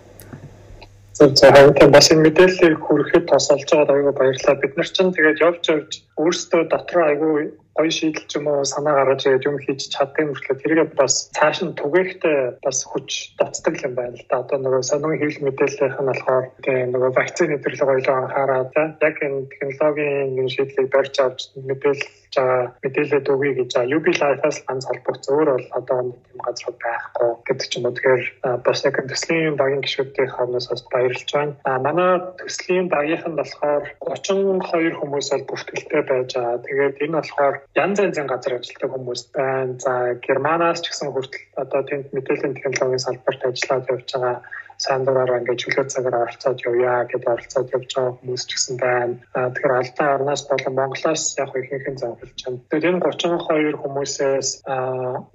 Хавтан бас энэ мэдээллийг хүрэхэд бас олж байгаад аягүй баярлалаа. Бид нар ч тэгээд явж явж өөрсдөө дотроо аягүй гоё шийдэл ч юм уу санаа гаргаж ирээд юм хийж чаддаг мөртлөө тэргээ бас цааш нь түгээхтэй бас хүч татдаг юм байна л да. Одоо нөгөө сонин хэвлэл мэдээллийнх нь болохоор тэгээ нөгөө вакцины нэвтрүүлэг ойлоо анхаараад яг энэ технологийн шийдлийг барьж авч мэдээлэл байгаа мэдээлэлд өгье гэж UB Life-аас ганц холбогдсон өөр бол одоо нэг тийм газар байхгүй гэдэг ч юм уу. Тэгэхээр бас яг төслийн багийн гишүүдийн хамнаас бас баярлж байна. А манай төслийн багийнх нь болохоор 32 хүмүүс бол бүртгэлтэй байж байгаа. Тэгээд энэ болохоор янз янзын газар ажилладаг хүмүүс байна. За Германаас ч гэсэн хүртэл одоо тэнд мэдээллийн технологийн салбарт ажиллаад явж байгаа сайн дураараа ингээд чөлөө цагаар оролцоод явъя гэдээ оролцоод явж байгаа хүмүүс ч гэсэн байна. Тэгэхээр алдаан орноос болон Монголоос яг ихэнхэн заавалж байна. Тэгээд энэ 32 хүмүүсээс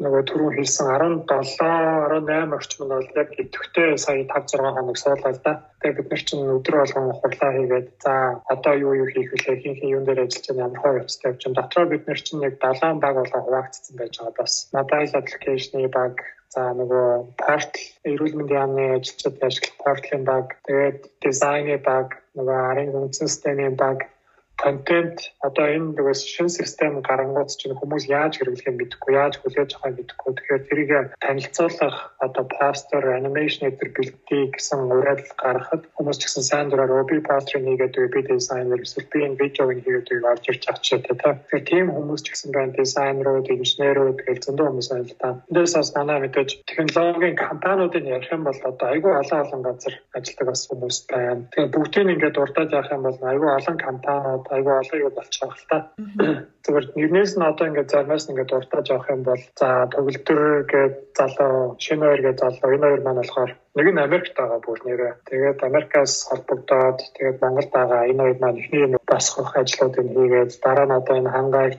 нөгөө түрүү хэлсэн 17 18 орчим нь бол яг идэвхтэй сая 5 6 хоног суулаа л да. Тэгээд бид нар чинь өдөр болгон хурлаа хийгээд за одоо юу юу хийх вүлээ хин хин юун дээр ажиллаж байгаа ямар хөө явцтай явж байгаа. Дотроо бид нар чинь яг 7 баг болон хуваагдсан байж байгаа бас. Mobile application-ы баг За нөгөө портал эрүүл мэндийн яамны ажилчид ашиглах порталын баг, тэгээд дизайны баг, нөгөө арын үндсэн системийн баг контент одоо энэ дэгээс шин систем гарангууд чинь хүмүүс яаж хэрэглэхээ мэдэхгүй яаж хүлээж авахыг мэдэхгүй тэгэхээр тэрийг танилцуулах одоо постэр анимашн гэдэг бэлтгий гэсэн уриал гаргахад хүмүүс ч гэсэн сайн дураар би постэр нэгээд би дизайнер эсвэл би энэ видеог хийгээд орж ирж байгаа ч гэдэг тэгэхээр тийм хүмүүс ч гэсэн байна дизайнерууд инженерүүд тэгэл зөндөө хүмүүс байна л та. Эндээс бас манай мэдээж технологийн компаниудын ярих юм бол одоо айгүй олон олон газар ажилладаг бас хүмүүс байна. Тэгэхээр бүгдийг ингээд дурдаад явах юм бол айгүй олон компаниуд айгүй олон юу болчих юм л та. Зүгээр нэгнээс нь одоо ингээд зармаас ингээд дуртаж авах юм бол за төгөлдөр гээд залуу шинэ хоёр гээд залуу энэ хоёр маань болохоор нэг нь Америкт байгаа бүр нэрээ. Тэгээд Америкаас холбогдоод тэгээд Монголд байгаа энэ хоёр маань эхний нь бас хөх ажлуудыг хийгээд дараа нь одоо энэ хангай,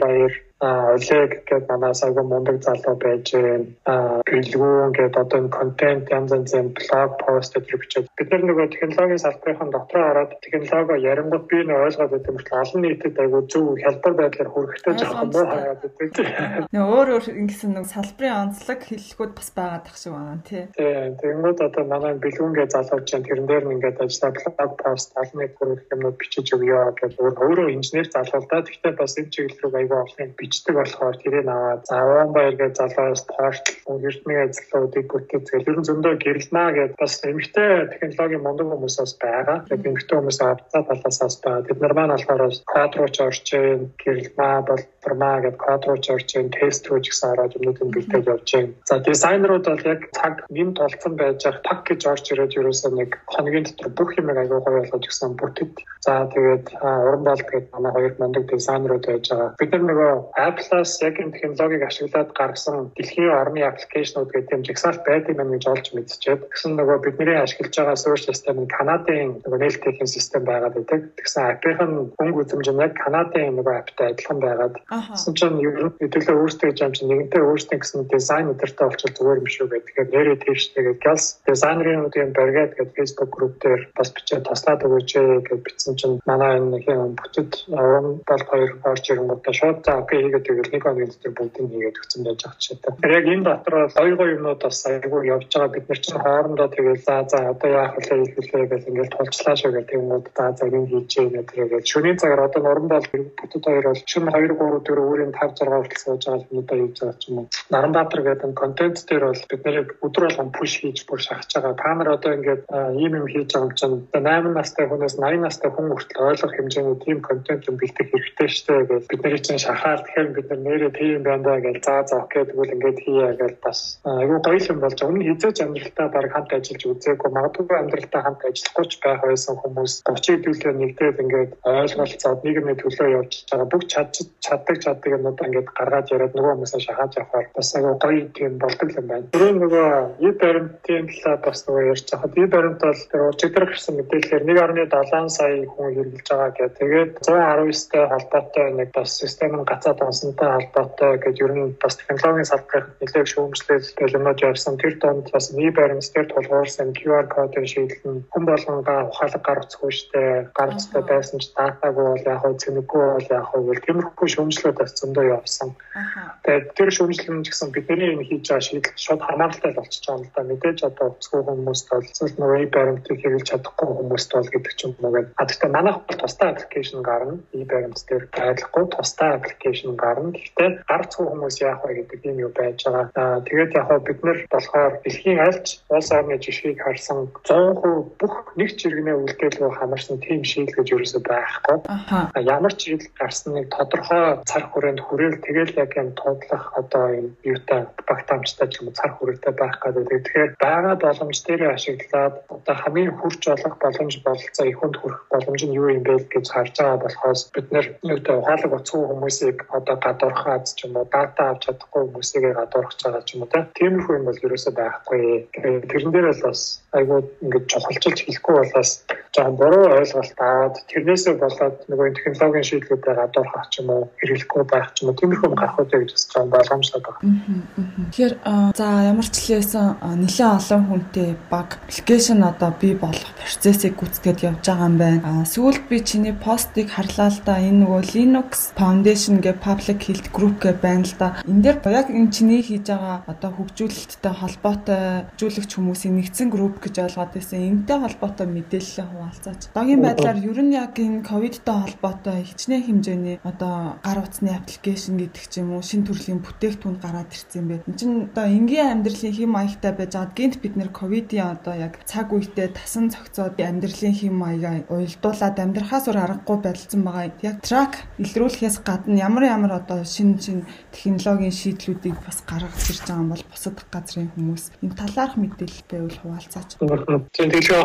баяр Олег гэдэг манай сагын мундаг залуу байж байна. Бэлгүүн гэдэг одоо энэ контент янз янзын блог пост гэдэг бичээд бид нар нөгөө технологийн салбарын дотроо ороод технологи ярингууд би нэ ойлгоод байдаг юм шиг олон нийтэд айгу зөв хялбар байдлаар хүрэхтэй жоохон муу хараад байдаг. Нөгөө өөр өөр ингэсэн нэг салбарын онцлог хэллэгүүд бас байгаа тах шиг байна тий. Тэгэнгүүт одоо манай бэлгүүнгээ залууч чинь тэрэн дээр нь ингээд ажиллаа блог пост олон нийт хүрэх юмнууд бичиж өгөө гэж өөрөө инженер залуу да. Гэхдээ бас энэ чиглэл рүү айгу олон бичдэг болохоор тэрийг аваад заван баяр гэж залуус портал эрдмийн ажлуудыг ер нь зөндөө гэрэлнаа гэж бас эмэгтэй технологийн мундаг хүмүүсээс байгаа. Тэгээд эмэгтэй хүмүүс авцаа талаасаас байгаа. Бид нар маань болохоор код руу ч орж, гэрэлнаа бол формаа гэдэг код руу ч орж, тест руу ч гэсэн ороод юмнуудыг бэлдээж явж байна. За дизайнерууд бол яг цаг нэм толцсон байж байгаа пак гэж орж ирээд ерөөсөө нэг хоногийн дотор бүх юм аягүй гоё болгож гисэн бүтэд. За тэгээд уран болт гэдэг манай хоёр мундаг дизайнерууд байж байгаа. Бид нар нөгөө Apple-аас яг энэ технологиг ашиглаад гаргасан дэлхийн орны аппликейшнууд гэдэг юм жигсаалт байдаг юм гэж олж мэдчихээд тэгсэн нөгөө бидний ашиглаж байгаа суурь систем нь Канадын нөгөө нээлттэй систем байгаад байдаг. Тэгсэн апп-ийн хөнгө үзэмж нь яг Канадын нөгөө апптай адилхан байгаад тэгсэн чинь хэдүүлээ өөрсдөө гэж юм чинь нэгэнтээ өөрсдөө гэсэн дизайн өдөртөө олчвол зүгээр юм шүү гэдэг. Тэгэхээр нэрээ тийштэйгээ галс дизайнерын үеийн бариад гэдэг Facebook group дээр бас бичээд таслаад өгөөч гэж бичсэн чинь манай энэ юм бүтэд уран бол хоёр орж ирэнгүүтээ шууд за окей хийгээд тэгэл нэг хоногийн дотор бүгдийг хийгээд өгсөн байж байгаа ч гэдэг. Яг энэ дотор хоёр гоё юмнууд бас айгүй явж байгаа бид нар чинь хоорондоо тэгэл за за одоо яах вэ вэ гэж ингээд тулчлаа шүү гэх юм уу за за юм хийж яа гэдэг. Шөнийн цагаар одоо нуран бол бүтэд хоёр бол шөнө 2 3 өдөр өөрийн 5 6 хүртэл сууж байгаа хийж байгаа ч юм уу. Наранбаатар гэдэг контент дээр бол бид нарыг өдөр болгон пуш хийж бүр шахаж байгаа. Та нар одоо ингээд ийм юм хийж байгаа юм чинь 8 настай хүнээс 80 настай хүн хүртэл ойлгох хэмжээний тийм контент юм бэлдэх хэрэгтэй шүү дээ гэж бид нарыг чинь шахаад тэгэхээр бид нэрээ тийм байна даа гэж заа заа гэдэг үл ингээд хийе гэж бас айгүй гоё юм болж өмнө хизээч амьдралтаа баг хамт ажиллаж үзээгүй магадгүй амьдралтаа хамт ажиллахгүй ч байх байсан хүмүүс 30 төлөө нэгдээд ингээд ойлголцоод нийгмийн төлөө явж байгаа бүх чаддаг чаддаг юмудаа ингээд гаргаад яриад нөгөө хүмүүсээ шахаад явахаар бас айгүй гоё тийм болдог юм байна. Тэр нөгөө ид баримтын талаар бас нөгөө ярьж хахад ид баримт бол тэр өчигдөр гарсан мэдээлэлээр 1.7 сая хүн хэрэгжилж байгаа гэх. Тэгээд 119-тэй холбоотой нэг бас систем нь гацаад онсонтой холбоотой гэж ер нь бас технологийн салбарт нэлээд шүүмжлэл юмнууд явсан. Тэр донд бас ид баримт дээр тулгуурсан QR кодын шийдэл нь хүн болгонгаа ухаалаг гар утсгүй штэ гар утстай байсан ч датагүй бол яг хөө цэнэггүй бол яг хөө гэл тиймэрхүү шүүмжлүүд бас зөндөө явсан. Тэгээд тэр шүүмжлэл нь ч гэсэн бидний энэ хийж байгаа шийдэл шууд хамааралтай болчихж байгаа юм да. Мэдээж одоо утсгүй хүмүүст зөвхөн нөгөө баримтыг хэрэглэж чадахгүй хүмүүст бол гэдэг ч юм уу гэдэг. А гэхдээ манайх бол тустай аппликейшн гарна. И баримт дээр байлахгүй тустай аппликейшн гарна. Гэхдээ гар утсгүй хүмүүс яах вэ гэдэг юм юу байж байгаа. Тэгээд яг бид нар болохоор дэлхийн альч улс орны жишгийг харсан 100% бүх нэг чиргэнээ үлдээлгүй хамаарсан тийм шийдэл гэж ерөөсөй байхгүй. Ямар ч шийдэл гарсан нэг тодорхой цар хүрээнд хүрээл тэгэл яг юм туудлах одоо юм юутай багтаамжтай ч юм уу цар хүрээтэй байх гэдэг. Тэгэхээр байгаа боломж дээр ашиглаад одоо хамгийн хурц болох боломж бололцоо их хүнд хүрэх боломж нь юу юм бэ гэж харж байгаа болохоос бид нэр юутай ухаалаг уцгүй хүмүүсийг одоо гадуурхаад ч юм уу дата авч чадахгүй хүмүүсийг гадуурхаж байгаа ч юм уу тиймэрхүү юм бол ерөөсөй байхгүй. Тэрэн дээр л бас айгүй ингэж чухалчилж хэлэхгүй болоос жоохон буруу ойлголт аваад тэрнээсээ болоод нөгөө технологийн шийдлүүдээр гадуурхах ч юм уу хэрэглэхгүй байх ч юм уу тиймэрхүү гарах үү гэж жоохон боломжтой байна. Тэгэхээр за ямар ч хэлээсэн нэлээд олон хүнтэй баг аппликейшн одоо бий болох процессыг гүйцэтгэж явж байгаа юм байна. Сүүлд би чиний постыг харлаа л да энэ нөгөө Linux Foundation гэ public health group гэ байна л да. Энд дээр яг энэ чиний хийж байгаа одоо хөгжүүлэлттэй холбоотой хөгжүүлэгч хүмүүсийн нэгдсэн групп гэж ойлгоод байсан. Энтэй холбоотой мэдээлэл хуваалцаач. Догийн байдлаар ер нь яг энэ ковидтай холбоотой хичнээн хэмжээний одоо гар утасны аппликейшн гэдэг ч юм уу шин төрлийн бүтээгдэхүүн гараад ирсэн байна. Энд чинь одоо энгийн амьдралын хэм маягтай байж байгаа гинт бид нэр ковидын одоо яг цаг үедээ тасан цогцоод амьдралын хэм маягаа уйлдуулаад амьдрахаас өөр аргагүй байдалсан байгаа. Яг трак илрүүлэхээс гадна ямар ямар одоо шин шин технологийн шийдлүүдийг бас гаргаж ирж байгаа юм бол бусад газрын хүмүүс энэ талаарх мэдээлэл байвал хуваалцаач. Тэгэхээр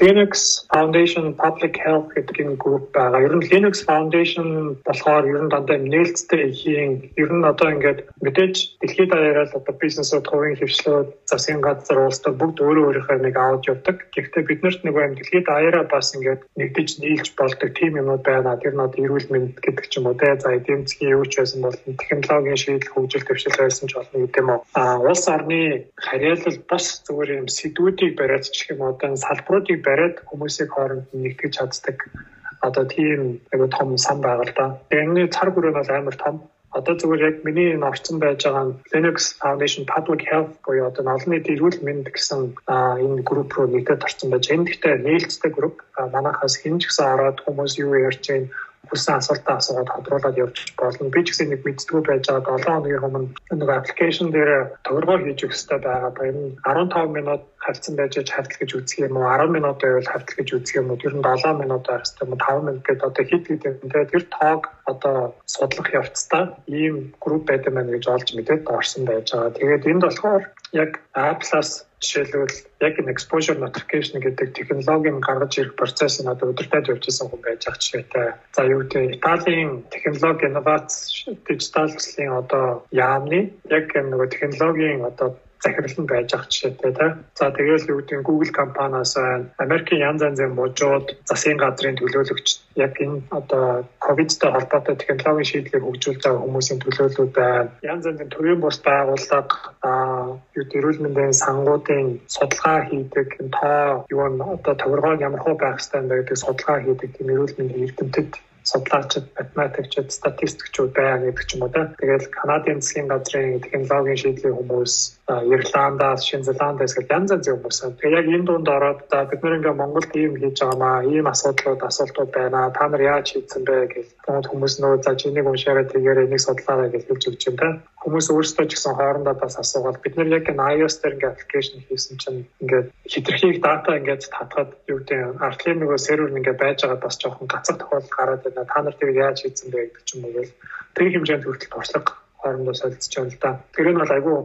Linux Foundation Public Health гэдэг юм групп байгаа. Ер нь Linux Foundation болохоор ер нь дандаа нээлттэй ихийн ер нь одоо ингээд мэдээж дэлхийд даяараа л одоо бизнесүүд хувийн хөвчлүүд засгийн газар улстай бүгд өөрөө өөрийнхөө нэг аваад явдаг. Гэхдээ биднэрт нэг юм дэлхийд даяараа бас ингээд нэгдэж нийлж болдог тим юмуд байна. Тэр нь одоо эрүүл мэнд гэдэг ч юм уу те за эдийн засгийн юу ч байсан бол технологийн шийдэл хөгжил төвшил байсан ч болно гэдэг юм уу. А улс орны харьяалал бас зүгээр юм сэдвүүдийг бариад ч гэх юм одоо салбаруудыг бариад хүмүүсийг хооронд нэгтгэж чаддаг одоо тийм айгу том сан байгаа л да. Энэний цар хүрээ бол амар том. Одоо зүгээр яг миний энэ орцсон байж байгаа Linux Foundation Public Health буюу одоо олон нийтийн эрүүл мэнд гэсэн энэ групп руу нэгдээд орсон байж. Энэ гэхдээ нээлттэй групп. Манайхаас хэн ч гэсэн ороод хүмүүс юу ярьж байна хүссэн асуултаа асуугаад тодруулаад явж болно. Би ч гэсэн нэг мэддэггүй байж байгаа 7 хоногийн өмнө нэг аппликейшн дээр товаргоор хийж өгөх хэрэгтэй байгаа. Энэ 15 минут хавцсан байж хавтал гэж үзэх юм уу 10 минут байвал хавтал гэж үзэх юм уу ер нь 7 минут хэрэгтэй юм 5 минут гэдэг одоо хэд хэд юм те тэр тоог одоо судлах явцдаа ийм групп байдаг маань гэж олж мэдээд орсон байж байгаа. Тэгээд энд болохоор яг Apple-аас жишээлбэл яг энэ exposure notification гэдэг технологийн гаргаж ирэх процесс нь одоо удирдах явж байсан хүн байж байгаа жишээтэй. За юу гэдэг Италийн технологи инновац дижитал төслийн одоо яамны яг нөгөө технологийн одоо захирал нь байж ах жишээтэй тий. За тэгэл юу гэдэг Google компаниас Америкийн янз янзын мужууд засгийн газрын төлөөлөгч яг энэ одоо ковидтай холбоотой технологийн шийдлийг хөгжүүлж байгаа хүмүүсийн төлөөлөл байна. Янз янзын төрийн бус байгууллага аа юу эрүүл мэндийн сангуудын судалгаа хийдэг тоо юу н одоо товаргоо ямар хөө байх хэвээр байдаг судалгаа хийдэг тийм эрүүл мэндийн эрдэмтэд судлаачид, математикчид, статистикчуд байна гэдэг ч юм уу да. Тэгэл Канадын засгийн газрын технологийн шийдлийн хүмүүс, Ирландаас, Шинэ Зеландаас гэх янз янзын хүмүүс. Тэгээ яг энэ дунд ороод да бид нэр ингээ Монголд ийм хийж байгаамаа, ийм асуудлууд, асуултууд байна. Та нар яаж шийдсэн бэ гэж хүмүүс нөө за чинийг уншаараа тэгээрээ нэг судлаарай гэж хэлж өгч юм да. Хүмүүс өөрсдөө ч гэсэн хоорондоо бас асуугаад бид нар яг энэ iOS дээр ингээ аппликейшн хийсэн чинь ингээд хитрхийг дата ингээд татгаад юу гэдэг артлын нөгөө сервер ингээ байж байгаа бас жоохон гацах тохиолдол гараад. Та нар тэрийг яаж хийсэн бэ гэдэг ч юм уу. Тэр хэмжээнд хүртэл туршлага хоорондоо солилцож байна л да. Тэр нь бол айгүй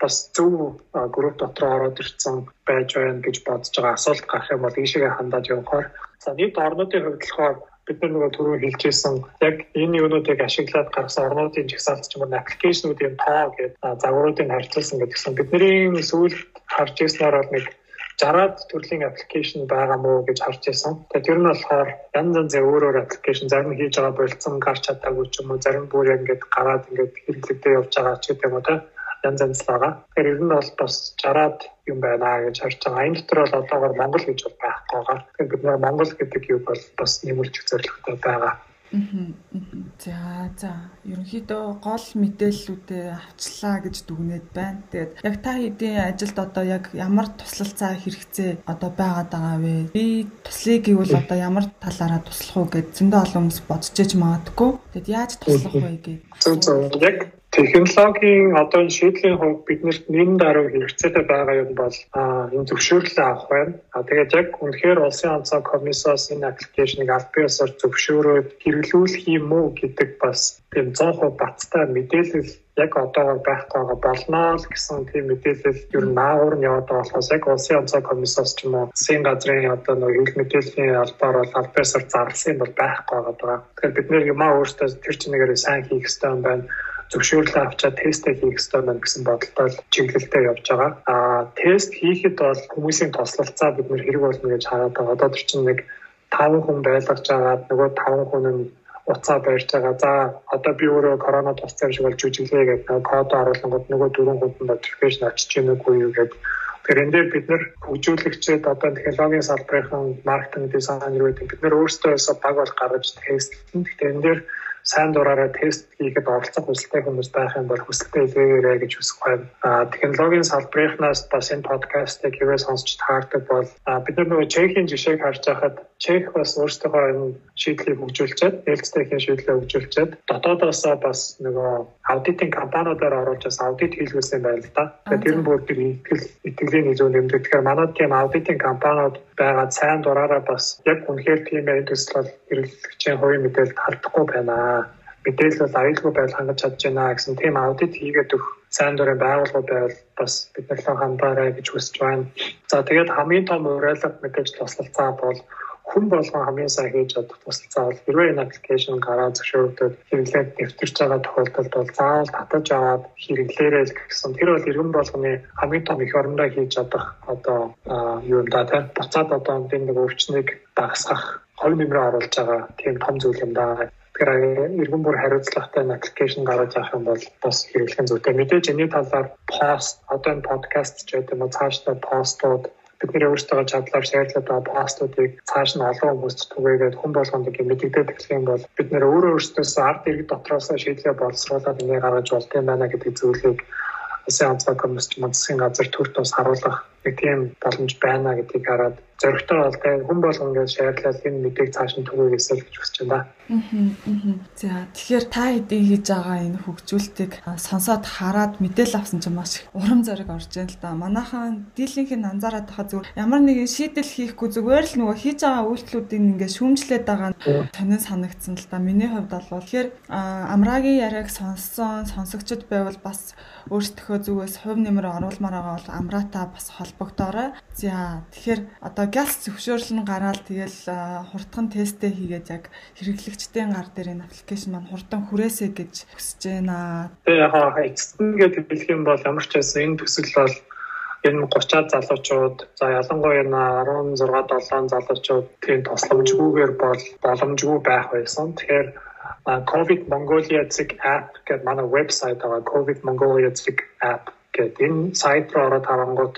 бас зөв групп дотор ороод ирсэн байж байна гэж бодож байгаа асуулт гарах юм бол ийшээгээ хандаад явахаар за нийт орнуудын хувьд болохоор бид нар нөгөө түрүү хэлжсэн яг энэ юунуудыг ашиглаад гаргасан орнуудын жагсаалт ч юм уу аппликейшнуудын тоо гэдэг загваруудыг харьцуулсан гэдгсэн бидний сүүл харж ирснээр бол нэг 60-аад төрлийн аппликейшн байгаа мó гэж харж байсан. Тэгээд тэр нь болохоор янз янзын өөр өөр аппликейшн зарим хийж байгаа болцсон гарч чадаагүй ч юм уу зарим бүр ингээд гараад ингээд хэрэглэгдээ явж байгаа ч гэдэг юм уу те янз янз байгаа. Тэгэхээр ер нь бол бас 60-аад юм байна гэж харж байгаа. Энэ дотор бол одоогоор Монгол гэж байхгүй байгаа. Тэгэхээр бид нар Монгол гэдэг юу бол бас нэмэлт зорилготой байгаа. За за ерөнхийдөө гол мэдээллүүдээ авчлаа гэж дүгнээд байна. Тэгээд яг та хэдийн ажилд одоо яг ямар туслалцаа хэрэгцээ одоо байгаад байгаа вэ? Би туслая гэвэл одоо ямар талаараа туслах уу гэж зөндөө олон хүмүүс бодож иж магадгүй. Тэгэд яаж туслах вэ гэж. Зөв зөв. Яг Технологийн одоо энэ шийдлийн хувьд биднэрт нэн даруй хэрэгцээтэй байгаа юм бол энэ зөвшөөрлөө авах байна. А тэгээд яг үнэхээр улсын онцгой комиссоос энэ аппликейшнийг аль биесээр зөвшөөрөөд хэрэглүүлэх юм уу гэдэг бас тийм 100% бацтай мэдээлэл яг одоо байхгүй байгаа болно л гэсэн тийм мэдээлэл ер нь наагур нь яваад байгаа болохоос яг улсын онцгой комиссоос ч юм уу засгийн газрын одоо нэг хил мэдээллийн албаар бол аль биесээр зарласан юм бол байхгүй байгаа. Тэгэхээр бид нэр юмаа өөртөө тэр чинээгээр сайн хийх хэрэгтэй юм байна зөвшөөрлөө авчаад тестээ хийх ёстой байна гэсэн бодолтой чиглэлтэй явж байгаа. Аа тест хийхэд бол хүмүүсийн тослолцоо бид нэр хэрэг болно гэж хараад байгаа. Одоо тэр чинь нэг 5 хүн байлгаж байгаа нөгөө 5 хүн нь уцаа барьж байгаа. За одоо би өөрөө корона тусцсан шиг болж үжилээ гэдэг код оруулангууд нөгөө дөрвөн хүнд notification очиж гэнэ үгүй юу гэдэг дээр бид нэр хөгжүүлэгчид одоо технологийн салбарын маркетинг дизайнер гэдэг бид нэр өөрсдөө баг бол гаргаж тестлэн. Тэгэхээр энэ дээр сайн дураараа тест хийхэд оролцох хүсэлтэй хүмүүс байх юм бол хүсэлтэй илгээгээрэй гэж хүсэх байна. А технологийн салбарынхнаас бас энэ подкастыг хэвээ сонсч таардаг бол бид нөгөө чехийн жишээг харж байхад чех бас өөрсдөө энэ шийдлийг хөгжүүлчихэд нээлттэйхэн шийдлээ хөгжүүлчихэд дотоодоос бас нөгөө аудитын компаниудаар оруулж бас аудит хийлгүүлсэн байл л да. Тэгэхээр тэр нь бүр тэр итгэл итгэлийн илүү нэмдэг. Тэгэхээр манай тийм аудитын компаниуд байгаа сайн дураараа бас яг үнэхээр тийм энэ төсөл бол хэрэглэгчийн хувийн мэдээлэлд халдахгүй байна. Мэдээлэл бол аюулгүй байл хангаж чадж байна гэсэн тийм аудит хийгээд өгөх сайн дурын байгууллагууд байвал бас бид нар хандаарай гэж хүсэж байна. За тэгээд хамгийн том уриалга мэдээж туслалцаа бол хүн болгон хамгийн сайн хийж чадах туслалцаа бол хэрвээ энэ аппликейшн гараа зөвшөөрөгдөд хэрэглээд нэвтэрч байгаа тохиолдолд бол заавал татаж аваад хэрэглээрэй гэсэн. Тэр бол иргэн болгоны хамгийн том их орондоо хийж чадах одоо юу юм да тийм буцаад одоо энэ нэг өвчнийг дагасгах хов нэмрээ оруулж байгаа тийм том зүйл юм да. Тэгэхээр иргэн бүр хариуцлагатай аппликейшн гаргаж авах юм бол бас хэрэглэх зүйтэй. Мэдээж энэ талаар пост одоо энэ подкаст ч гэдэг юм уу цаашдаа постууд бидний өөрсдөө чадлаар шеэрлээд байгаа постуудыг цааш нь олон хүмүүст түгээгээд хүн болгонд ингэ мэдэгдээд эхлэх юм бол бид нэр өөрөө өөрсдөөс ард иргэд дотроос шийдлээ боловсруулаад ингэ гаргаж болт юм байна гэдэг зүйлийг Асын онцгой комисс мандсын газар төр тус харуулах нэг тийм боломж байна гэдгийг хараад зөрөгтэй бол тэ хүн болгон гэж шеэрлээд энэ мэдээг цааш нь түгээгээсэй гэж хүсэж байна. За тэгэхээр та хэдий хийж байгаа энэ хөгжүүлэлтийг сонсоод хараад мэдээлэл авсан чинь маш урам зориг орж байна л да. Манайхан дийлэнх нь анзаараад байгаа зүгээр ямар нэгэн шийдэл хийхгүй зүгээр л нөгөө хийж байгаа үйлдэлүүдийг ингээд шүүмжлээд байгаа тонин санагдсан л да. Миний хувьд бол тэгэхээр амрагийн яриаг сонссон сонсогчд байвал бас өөрсдөө зүгээс хувь нэмэр оруулмаар байгаа бол амраатаа бас холбогдоорой. За тэгэхээр одоо галс зөвшөөрөл нь гараад тэгэл хурдхан тесттэй хийгээд яг хэрэглэгчдийн гар дээр энэ аппликейшн маань хурдан хүрээсэй гэж хүсэж байна. Тэгээ яг эцэстнгээд хэлэх юм бол ямар ч байсан энэ төсөл бол энэ 30-аад залуучууд за ялангуяа энэ 16 7 залуучууд тийм тусламжгүйгээр бол боломжгүй байх байсан. Тэгэхээр COVID Mongolia Zig app гэдэг манай вебсайт байгаа COVID Mongolia Zig app гэдэг энэ сайт руу ороод харангууд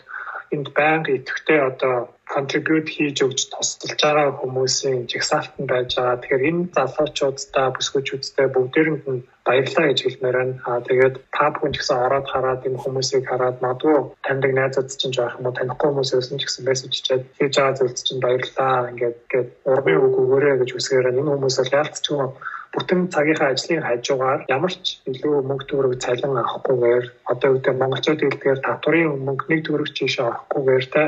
энд байнга идэвхтэй одоо contribute хийж өгч тусалж байгаа хүмүүсийн жигсаалтан байж байгаа. Тэгэхээр энэ залуучуудтай бүсгүүчүүдтэй бүгдээрэнд нь баярлалаа гэж хэлмээр байна. Аа тэгээд та бүхэн ч гэсэн ороод хараад энэ хүмүүсийг хараад магадгүй таньдаг найзууд чинь жоох юм уу танихгүй хүмүүс өсөн ч гэсэн мессеж чичээд хийж байгаа зүйлс чинь баярлалаа ингээд гээд урмын үг өгөөрэй гэж үсгээр энэ хүмүүс бол яалтчгүй бүтэн цагийнхаа ажлын хажуугаар ямар ч илүү мөнгө төгрөг цалин авахгүйгээр одоо үүдээ монголчууд хэлдгээр татварын мөнгө нэг төгрөг чийшээ авахгүйгээр та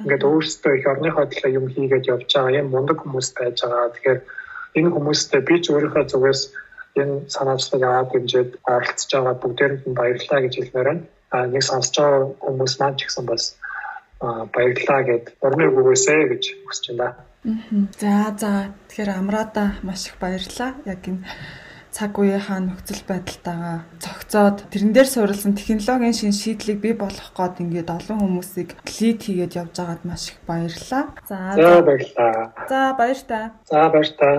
ингээд өөрсдөө их орныхоо төлөө юм хийгээд явж байгаа юм мундаг хүмүүс байж байгаа. Тэгэхээр энэ хүмүүстэй би ч өөрийнхөө зүгээс энэ санаачлаг аваад хэмжээд оролцож байгаа бүгдээрэнд нь баярлалаа гэж хэлмээр байна. А нэг сонсож байгаа хүмүүс маань ч гэсэн бас баярлалаа гэд урмыг өгөөсэй гэж хүсэж байна. За за тэгэхээр амраада маш их баярлалаа. Яг энэ цаг үеийнхаа нөхцөл байдалтайгаа цогцоод тэрэн дээр суурилсан технологийн шин шийдлийг бий болгох гээд ингээд олон хүмүүсийг лид хийгээд явж байгаад маш их баярлалаа. За баярлалаа. За баяр та. За баяр та.